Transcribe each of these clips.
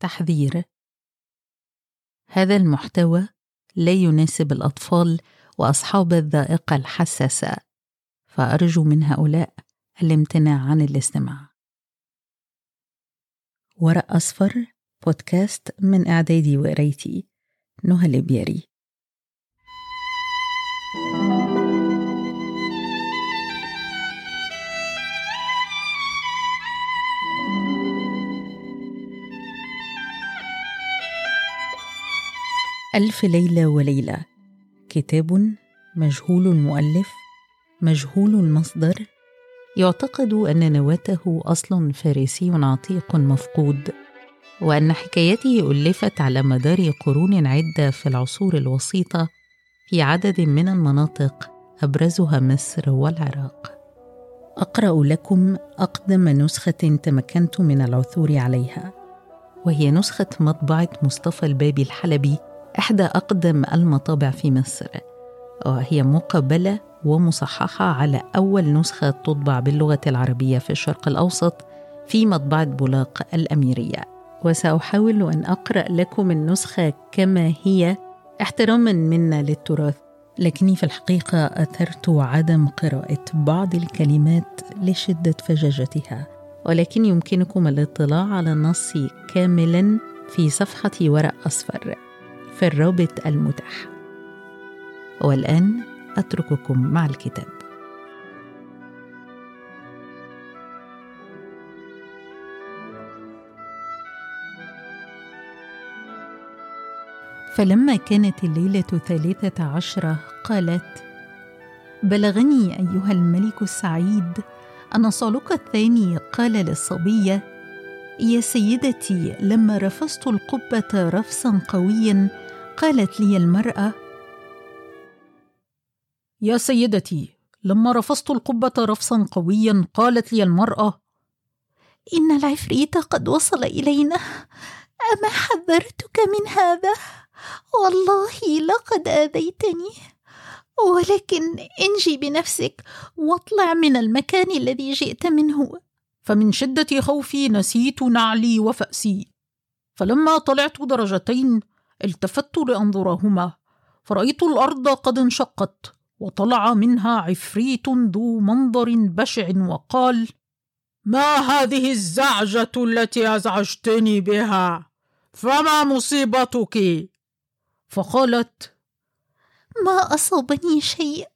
تحذير. هذا المحتوى لا يناسب الأطفال وأصحاب الذائقة الحساسة فأرجو من هؤلاء الامتناع عن الاستماع. ورق أصفر بودكاست من إعدادي وقرايتي نهى البياري ألف ليلة وليلة. كتاب مجهول المؤلف مجهول المصدر. يعتقد أن نواته أصل فارسي عتيق مفقود وأن حكايته ألفت على مدار قرون عدة في العصور الوسيطة في عدد من المناطق أبرزها مصر والعراق. أقرأ لكم أقدم نسخة تمكنت من العثور عليها وهي نسخة مطبعة مصطفى البابي الحلبي إحدى أقدم المطابع في مصر وهي مقبلة ومصححة على أول نسخة تطبع باللغة العربية في الشرق الأوسط في مطبعة بولاق الأميرية. وسأحاول أن أقرأ لكم النسخة كما هي. احتراما منا للتراث لكني في الحقيقة أثرت عدم قراءة بعض الكلمات لشدة فجاجتها ولكن يمكنكم الاطلاع على النص كاملا في صفحة ورق أصفر. في الرابط المتاح. والآن أترككم مع الكتاب. فلما كانت الليلة الثالثة عشرة قالت بلغني أيها الملك السعيد أن صالوك الثاني قال للصبية يا سيدتي لما رفست القبة رفسا قويا قالت لي المرأة يا سيدتي لما رفست القبة رفسا قويا قالت لي المرأة إن العفريت قد وصل إلينا أما حذرتك من هذا؟ والله لقد آذيتني ولكن انجي بنفسك واطلع من المكان الذي جئت منه. فمن شدة خوفي نسيت نعلي وفأسي. فلما طلعت درجتين التفت لأنظرهما. فرأيت الأرض قد انشقت وطلع منها عفريت ذو منظر بشع وقال ما هذه الزعجة التي أزعجتني بها؟ فما مصيبتك؟ فقالت ما أصابني شيء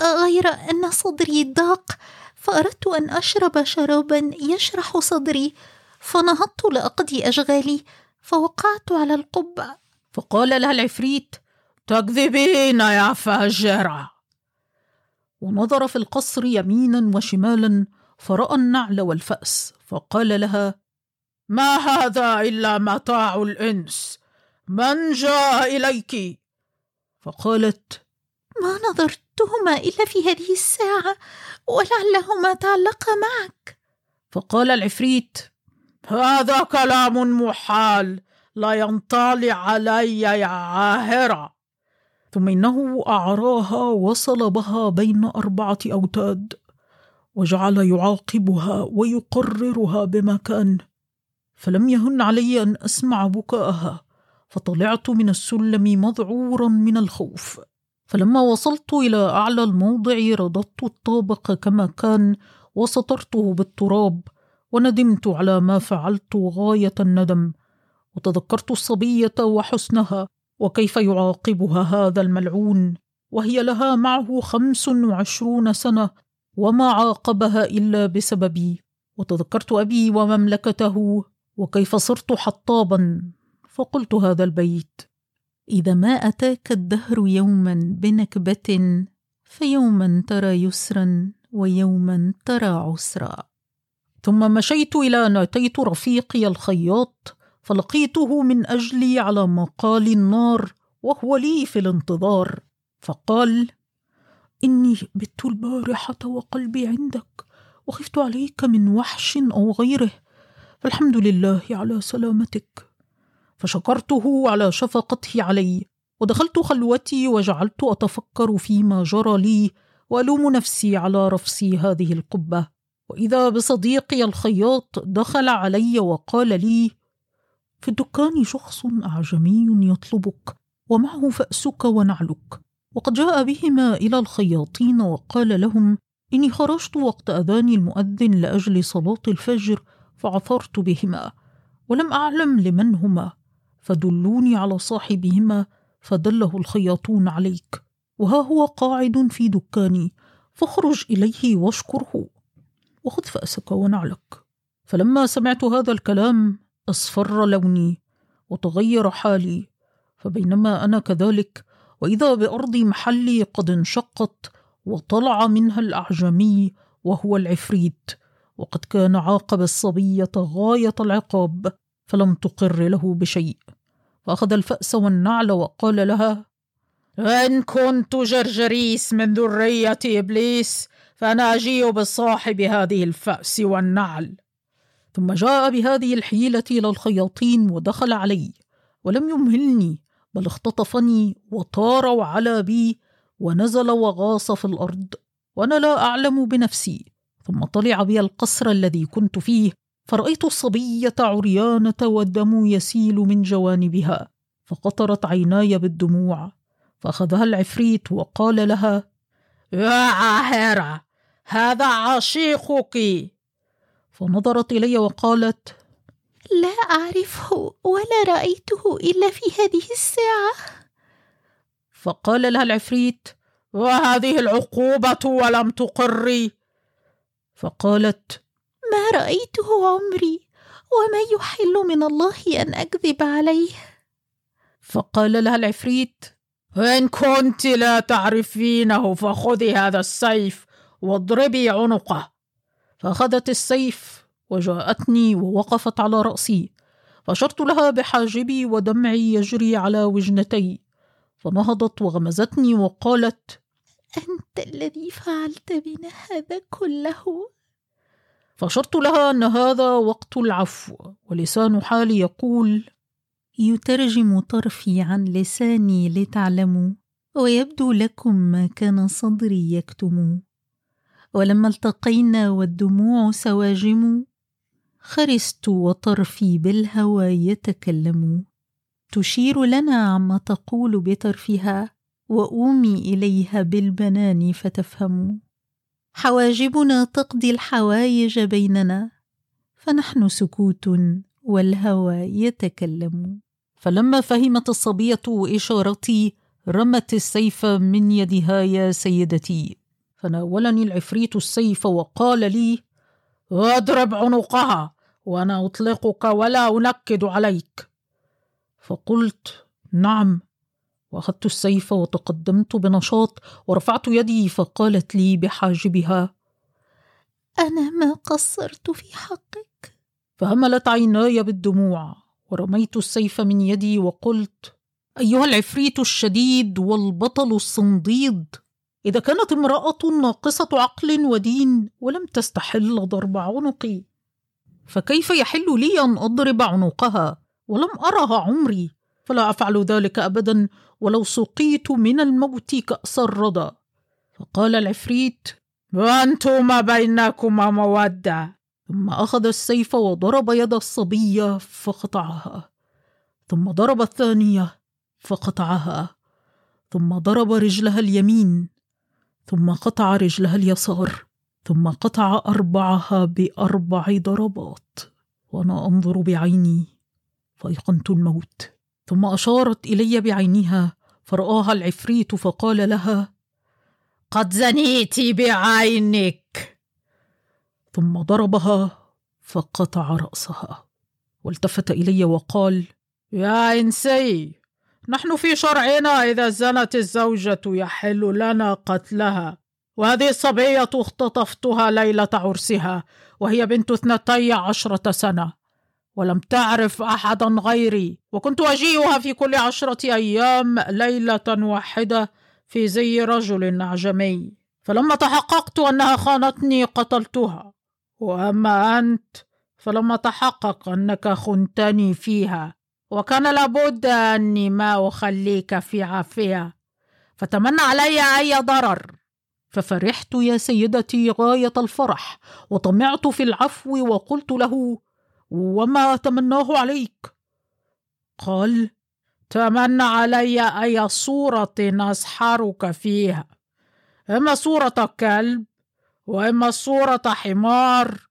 غير أن صدري ضاق فأردت أن أشرب شرابا يشرح صدري فنهضت لأقضي أشغالي فوقعت على القبة فقال لها العفريت تكذبين يا فاجرة. ونظر في القصر يمينا وشمالا فرأى النعل والفأس فقال لها ما هذا إلا متاع الإنس؟ من جاء إليك؟ فقالت ما نظرتهما إلا في هذه الساعة ولعلهما تعلقا معك. فقال العفريت هذا كلام محال لا ينطلع علي يا عاهرة. ثم إنه أعراها وصلبها بين أربعة أوتاد وجعل يعاقبها ويقررها بمكان فلم يهن علي أن أسمع بكاءها فطلعت من السلم مذعورا من الخوف. فلما وصلت إلى أعلى الموضع رددت الطابق كما كان وسطرته بالتراب وندمت على ما فعلت غاية الندم. وتذكرت الصبية وحسنها وكيف يعاقبها هذا الملعون؟ وهي لها معه خمس وعشرون سنة وما عاقبها إلا بسببي. وتذكرت أبي ومملكته وكيف صرت حطابا. فقلت هذا البيت. إذا ما أتاك الدهر يوما بنكبة فيوما ترى يسرا ويوما ترى عسرا. ثم مشيت إلى أن أتيت رفيقي الخياط فلقيته من أجلي على مقال النار وهو لي في الانتظار فقال إني بت البارحة وقلبي عندك وخفت عليك من وحش أو غيره فالحمد لله على سلامتك. فشكرته على شفقته علي ودخلت خلوتي وجعلت أتفكر فيما جرى لي وألوم نفسي على رفسي هذه القبة وإذا بصديقي الخياط دخل علي وقال لي في الدكان شخص أعجمي يطلبك ومعه فأسك ونعلك. وقد جاء بهما إلى الخياطين وقال لهم إني خرجت وقت أذان المؤذن لأجل صلاة الفجر فعثرت بهما ولم أعلم لمن هما فدلوني على صاحبهما فدله الخياطون عليك. وها هو قاعد في دكاني فاخرج إليه واشكره وخذ فأسك ونعلك. فلما سمعت هذا الكلام أصفر لوني وتغير حالي فبينما أنا كذلك وإذا بأرض محلي قد انشقت وطلع منها الأعجمي وهو العفريت وقد كان عاقب الصبية غاية العقاب فلم تقر له بشيء فأخذ الفأس والنعل وقال لها إن كنت جرجريس من ذريه إبليس فأنا أجيء بصاحب هذه الفأس والنعل. ثم جاء بهذه الحيلة إلى الخياطين ودخل علي ولم يمهلني بل اختطفني وطار وعلى بي ونزل وغاص في الأرض وأنا لا أعلم بنفسي ثم طلع بي القصر الذي كنت فيه فرأيت الصبية عريانة والدم يسيل من جوانبها فقطرت عيناي بالدموع فأخذها العفريت وقال لها يا عاهرة هذا عشيقك! فنظرت إلي وقالت لا أعرفه ولا رأيته إلا في هذه الساعة. فقال لها العفريت وهذه العقوبة ولم تقري. فقالت ما رأيته عمري وما يحل من الله أن أكذب عليه. فقال لها العفريت إن كنت لا تعرفينه فخذي هذا السيف واضربي عنقه. فأخذت السيف وجاءتني ووقفت على رأسي فأشرت لها بحاجبي ودمعي يجري على وجنتي فنهضت وغمزتني وقالت أنت الذي فعلت بنا هذا كله؟ فأشرت لها أن هذا وقت العفو ولسان حالي يقول يترجم طرفي عن لساني لتعلموا ويبدو لكم ما كان صدري يكتم. ولما التقينا والدموع سواجم خرست وطرفي بالهوى يتكلم. تشير لنا عما تقول بطرفها وأومي إليها بالبنان فتفهم. حواجبنا تقضي الحوايج بيننا فنحن سكوت والهوى يتكلم. فلما فهمت الصبية إشارتي رمت السيف من يدها يا سيدتي. فناولني العفريت السيف وقال لي اضرب عنقها وأنا أطلقك ولا أنكد عليك. فقلت نعم. وأخذت السيف وتقدمت بنشاط ورفعت يدي فقالت لي بحاجبها أنا ما قصرت في حقك. فهملت عيناي بالدموع ورميت السيف من يدي وقلت أيها العفريت الشديد والبطل الصنديد إذا كانت امرأة ناقصة عقل ودين ولم تستحل ضرب عنقي فكيف يحل لي أن أضرب عنقها ولم أرها عمري؟ فلا أفعل ذلك أبدا ولو سقيت من الموت كأس الرضا. فقال العفريت وأنتما بينكما مودة. ثم أخذ السيف وضرب يد الصبية فقطعها. ثم ضرب الثانية فقطعها. ثم ضرب رجلها اليمين ثم قطع رجلها اليسار ثم قطع أربعها بأربع ضربات وأنا أنظر بعيني فايقنت الموت. ثم أشارت إلي بعينها فرآها العفريت فقال لها قد زنيت بعينك. ثم ضربها فقطع رأسها والتفت إلي وقال يا إنسي نحن في شرعنا إذا زنت الزوجة يحل لنا قتلها وهذه الصبية اختطفتها ليلة عرسها وهي بنت اثنتي عشرة سنة. ولم تعرف أحدا غيري وكنت أجيئها في كل عشرة أيام ليلة واحدة في زي رجل أعجمي. فلما تحققت أنها خانتني قتلتها. وأما أنت فلما تحقق أنك خنتني فيها. وكان لابد أني ما أخليك في عافية. فتمنى علي أي ضرر. ففرحت يا سيدتي غاية الفرح وطمعت في العفو وقلت له وما أتمناه عليك. قال تمنى علي أي صورة أسحرك فيها. إما صورة كلب وإما صورة حمار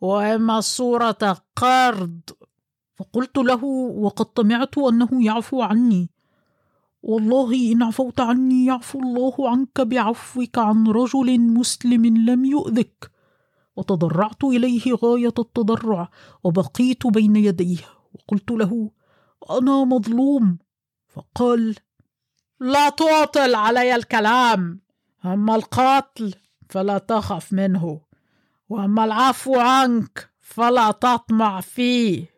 وإما صورة قرد فقلت له وقد طمعت أنه يعفو عني. والله إن عفوت عني يعفو الله عنك بعفوك عن رجل مسلم لم يؤذك. وتضرعت إليه غاية التضرع وبقيت بين يديه. وقلت له أنا مظلوم. فقال لا تعطل علي الكلام. أما القتل فلا تخف منه. وأما العفو عنك فلا تطمع فيه.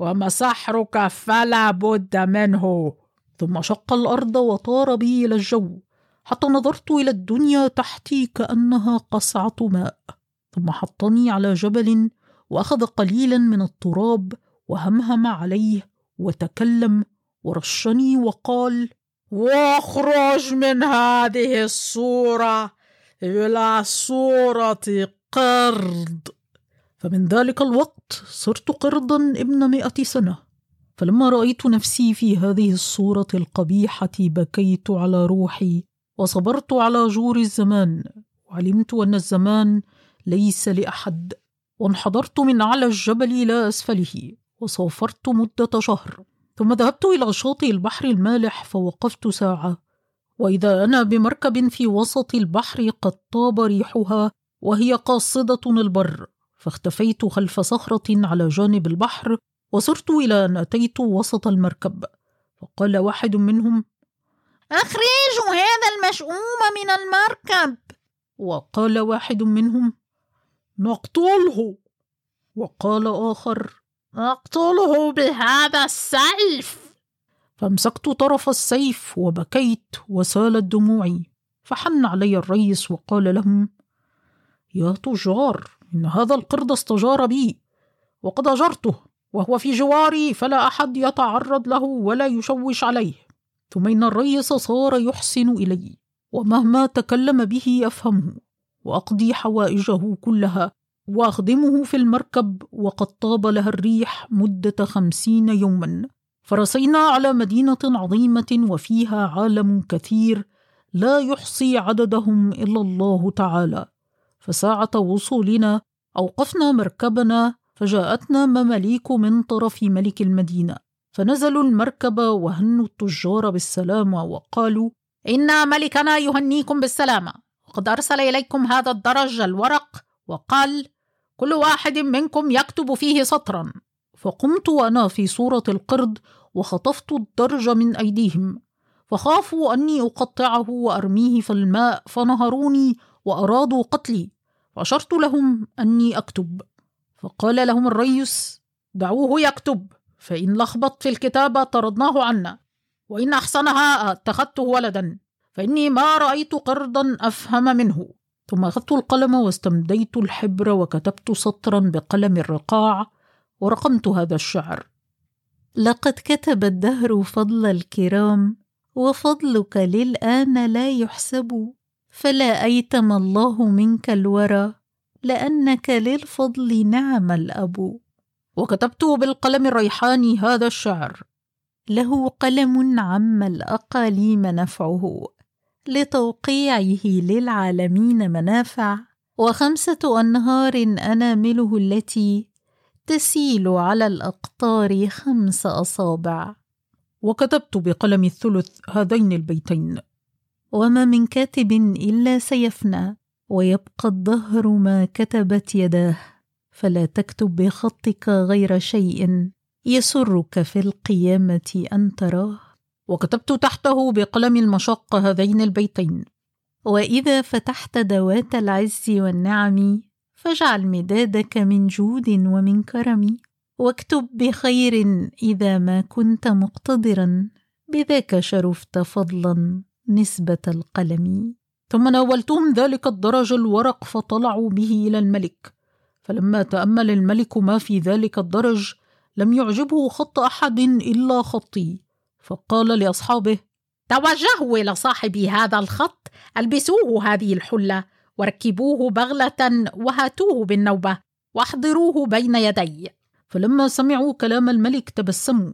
وأما سحرك فلا بد منه. ثم شق الأرض وطار بي إلى الجو حتى نظرت إلى الدنيا تحتي كأنها قصعة ماء. ثم حطني على جبل وأخذ قليلا من التراب وهمهم عليه وتكلم ورشني وقال واخرج من هذه الصورة إلى صورة قرد فمن ذلك الوقت صرت قردا ابن مئة سنة. فلما رأيت نفسي في هذه الصورة القبيحة بكيت على روحي وصبرت على جور الزمان. وعلمت أن الزمان ليس لأحد وانحدرت من أعلى الجبل إلى أسفله وسافرت مدة شهر. ثم ذهبت إلى شاطئ البحر المالح فوقفت ساعة. وإذا أنا بمركب في وسط البحر قد طاب ريحها وهي قاصدة البر. فاختفيت خلف صخرة على جانب البحر وصرت إلى أن أتيت وسط المركب. فقال واحد منهم أخرجوا هذا المشؤوم من المركب. وقال واحد منهم نقتله. وقال آخر أقتله بهذا السيف. فامسكت طرف السيف وبكيت وسالت دموعي. فحن علي الريس وقال لهم يا تجار إن هذا القرد استجار بي وقد أجرته وهو في جواري فلا أحد يتعرض له ولا يشوش عليه. ثم إن الريس صار يحسن إلي ومهما تكلم به أفهمه وأقضي حوائجه كلها وأخدمه في المركب وقد طاب لها الريح مدة خمسين يوما. فرسينا على مدينة عظيمة وفيها عالم كثير لا يحصي عددهم إلا الله تعالى. فساعة وصولنا أوقفنا مركبنا فجاءتنا مماليك من طرف ملك المدينة. فنزلوا المركب وهنوا التجار بالسلامة وقالوا إن ملكنا يهنيكم بالسلامة وقد أرسل إليكم هذا الدرج الورق وقال كل واحد منكم يكتب فيه سطرا. فقمت وأنا في صورة القرد وخطفت الدرج من أيديهم. فخافوا أني أقطعه وأرميه في الماء فنهروني وأرادوا قتلي فأشرت لهم أني أكتب. فقال لهم الريس دعوه يكتب فإن لخبط في الكتابة طردناه عنا وإن أحسنها اتخذته ولدا فإني ما رأيت قردا أفهم منه. ثم أخذت القلم واستمديت الحبر وكتبت سطرا بقلم الرقاع ورقمت هذا الشعر. لقد كتب الدهر فضل الكرام وفضلك للآن لا يحسب. فلا أيتم الله منك الورى لأنك للفضل نعم الأب. وكتبت بالقلم الريحاني هذا الشعر. له قلم عم الأقاليم نفعه لتوقيعه للعالمين منافع. وخمسة أنهار أنامله التي تسيل على الأقطار خمس أصابع. وكتبت بقلم الثلث هذين البيتين. وما من كاتب إلا سيفنى ويبقى الدهر ما كتبت يداه فلا تكتب بخطك غير شيء يسرك في القيامة أن تراه. وكتبت تحته بقلم المشق هذين البيتين. وإذا فتحت دوات العز والنعم فاجعل مدادك من جود ومن كرم. واكتب بخير إذا ما كنت مقتدرا بذاك شرفت فضلا. نسبة القلم. ثم ناولتهم ذلك الدرج الورق فطلعوا به إلى الملك. فلما تأمل الملك ما في ذلك الدرج لم يعجبه خط أحد إلا خطي. فقال لأصحابه توجهوا إلى صاحب هذا الخط ألبسوه هذه الحلة وركبوه بغلة وهاتوه بالنوبة واحضروه بين يدي. فلما سمعوا كلام الملك تبسموا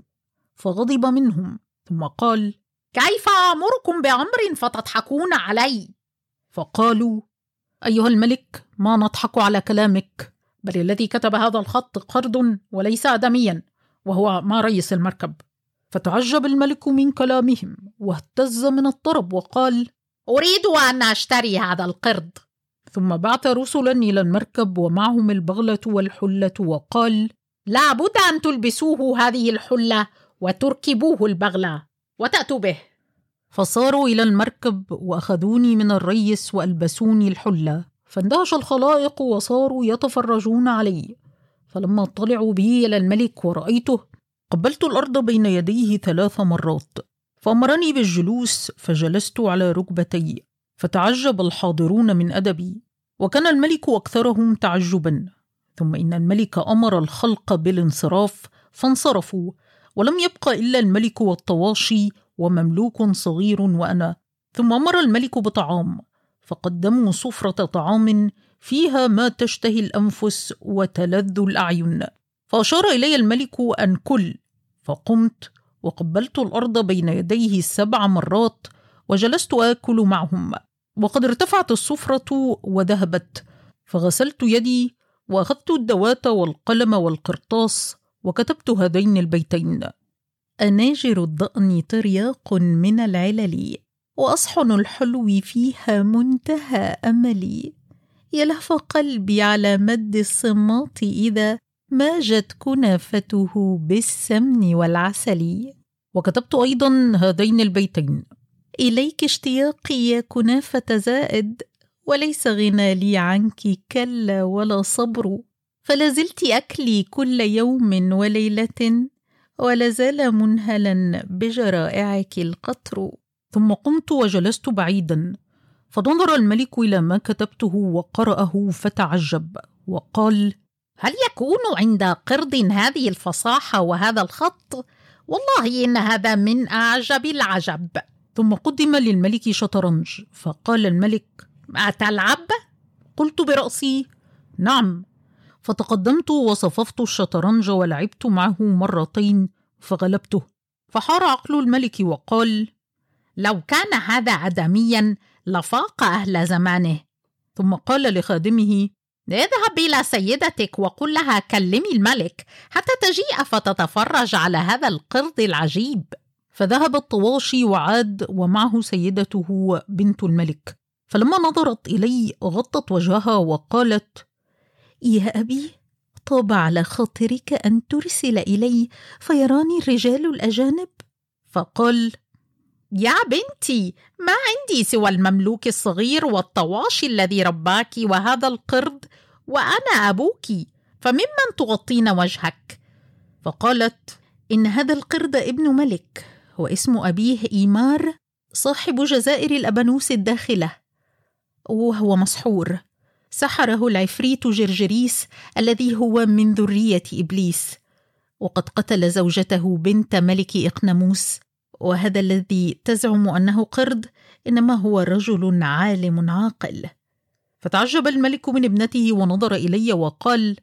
فغضب منهم ثم قال كيف أمركم بأمر فتضحكون علي؟ فقالوا أيها الملك ما نضحك على كلامك بل الذي كتب هذا الخط قرد وليس ادميا وهو ما رئيس المركب. فتعجب الملك من كلامهم واهتز من الطرب وقال أريد أن أشتري هذا القرد ثم بعث رسلا إلى المركب ومعهم البغلة والحلة وقال لا بد أن تلبسوه هذه الحلة وتركبوه البغلة. وتأتوا به. فصاروا إلى المركب وأخذوني من الريس وألبسوني الحلة. فاندهش الخلائق وصاروا يتفرجون علي. فلما طلعوا بي إلى الملك ورأيته قبلت الأرض بين يديه ثلاث مرات. فأمرني بالجلوس فجلست على ركبتي. فتعجب الحاضرون من أدبي. وكان الملك أكثرهم تعجبا. ثم إن الملك أمر الخلق بالانصراف فانصرفوا. ولم يبق إلا الملك والطواشي ومملوك صغير وأنا. ثم أمر الملك بطعام فقدموا سفره طعام فيها ما تشتهي الأنفس وتلذ الأعين. فأشار إلي الملك أن كل فقمت وقبلت الأرض بين يديه سبع مرات وجلست آكل معهم. وقد ارتفعت السفره وذهبت فغسلت يدي وأخذت الدوات والقلم والقرطاس وكتبت هذين البيتين. أناجر الضأن ترياق من العلل وأصحن الحلو فيها منتهى أملي يلهف قلبي على مد الصماط إذا ماجت كنافته بالسمن والعسل. وكتبت أيضا هذين البيتين. إليك اشتياقي يا كنافة زائد وليس غنى لي عنك كلا ولا صبر. فلازلت أكلي كل يوم وليلة ولازال منهلا بجرائعك القطر. ثم قمت وجلست بعيدا فنظر الملك إلى ما كتبته وقرأه فتعجب وقال هل يكون عند قرد هذه الفصاحة وهذا الخط؟ والله إن هذا من أعجب العجب. ثم قدم للملك شطرنج فقال الملك أتلعب؟ قلت برأسي نعم. فتقدمت وصففت الشطرنج ولعبت معه مرتين فغلبته. فحار عقل الملك وقال لو كان هذا ادميا لفاق أهل زمانه. ثم قال لخادمه اذهب إلى سيدتك وقل لها كلمي الملك حتى تجيء فتتفرج على هذا القرد العجيب. فذهب الطواشي وعاد ومعه سيدته بنت الملك. فلما نظرت إلي غطت وجهها وقالت يا أبي طاب على خاطرك أن ترسل إلي فيراني الرجال الأجانب. فقل يا بنتي ما عندي سوى المملوك الصغير والطواشي الذي رباك وهذا القرد وأنا أبوك فممن تغطين وجهك؟ فقالت إن هذا القرد ابن ملك واسم أبيه إيمار صاحب جزائر الأبانوس الداخلة وهو مسحور. سحره العفريت جرجريس الذي هو من ذرية إبليس وقد قتل زوجته بنت ملك اقنموس وهذا الذي تزعم أنه قرد إنما هو رجل عالم عاقل. فتعجب الملك من ابنته ونظر إلي وقال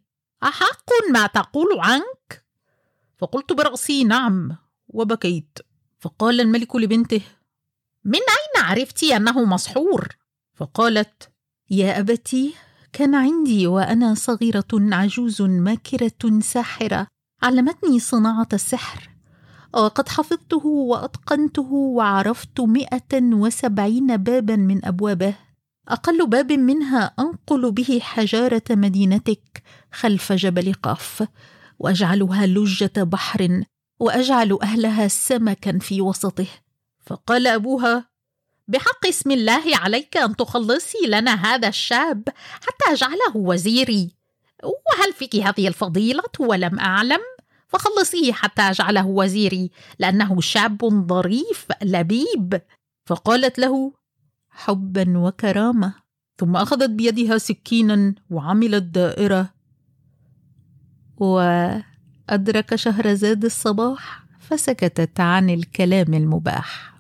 أحق ما تقول عنك؟ فقلت برأسي نعم. وبكيت. فقال الملك لبنته من أين عرفت أنه مسحور؟ فقالت يا أبتي كان عندي وأنا صغيرة عجوز ماكرة ساحرة. علمتني صناعة السحر. وقد حفظته وأتقنته وعرفت مائه وسبعين بابا من أبوابه. أقل باب منها أنقل به حجارة مدينتك خلف جبل قاف. وأجعلها لجة بحر وأجعل أهلها سمكا في وسطه. فقال أبوها بحق اسم الله عليك أن تخلصي لنا هذا الشاب حتى أجعله وزيري. وهل فيك هذه الفضيلة؟ ولم أعلم. فخلصيه حتى أجعله وزيري لأنه شاب ظريف لبيب. فقالت له حبا وكرامة. ثم أخذت بيدها سكينا وعملت دائرة. وأدرك شهرزاد الصباح فسكتت عن الكلام المباح.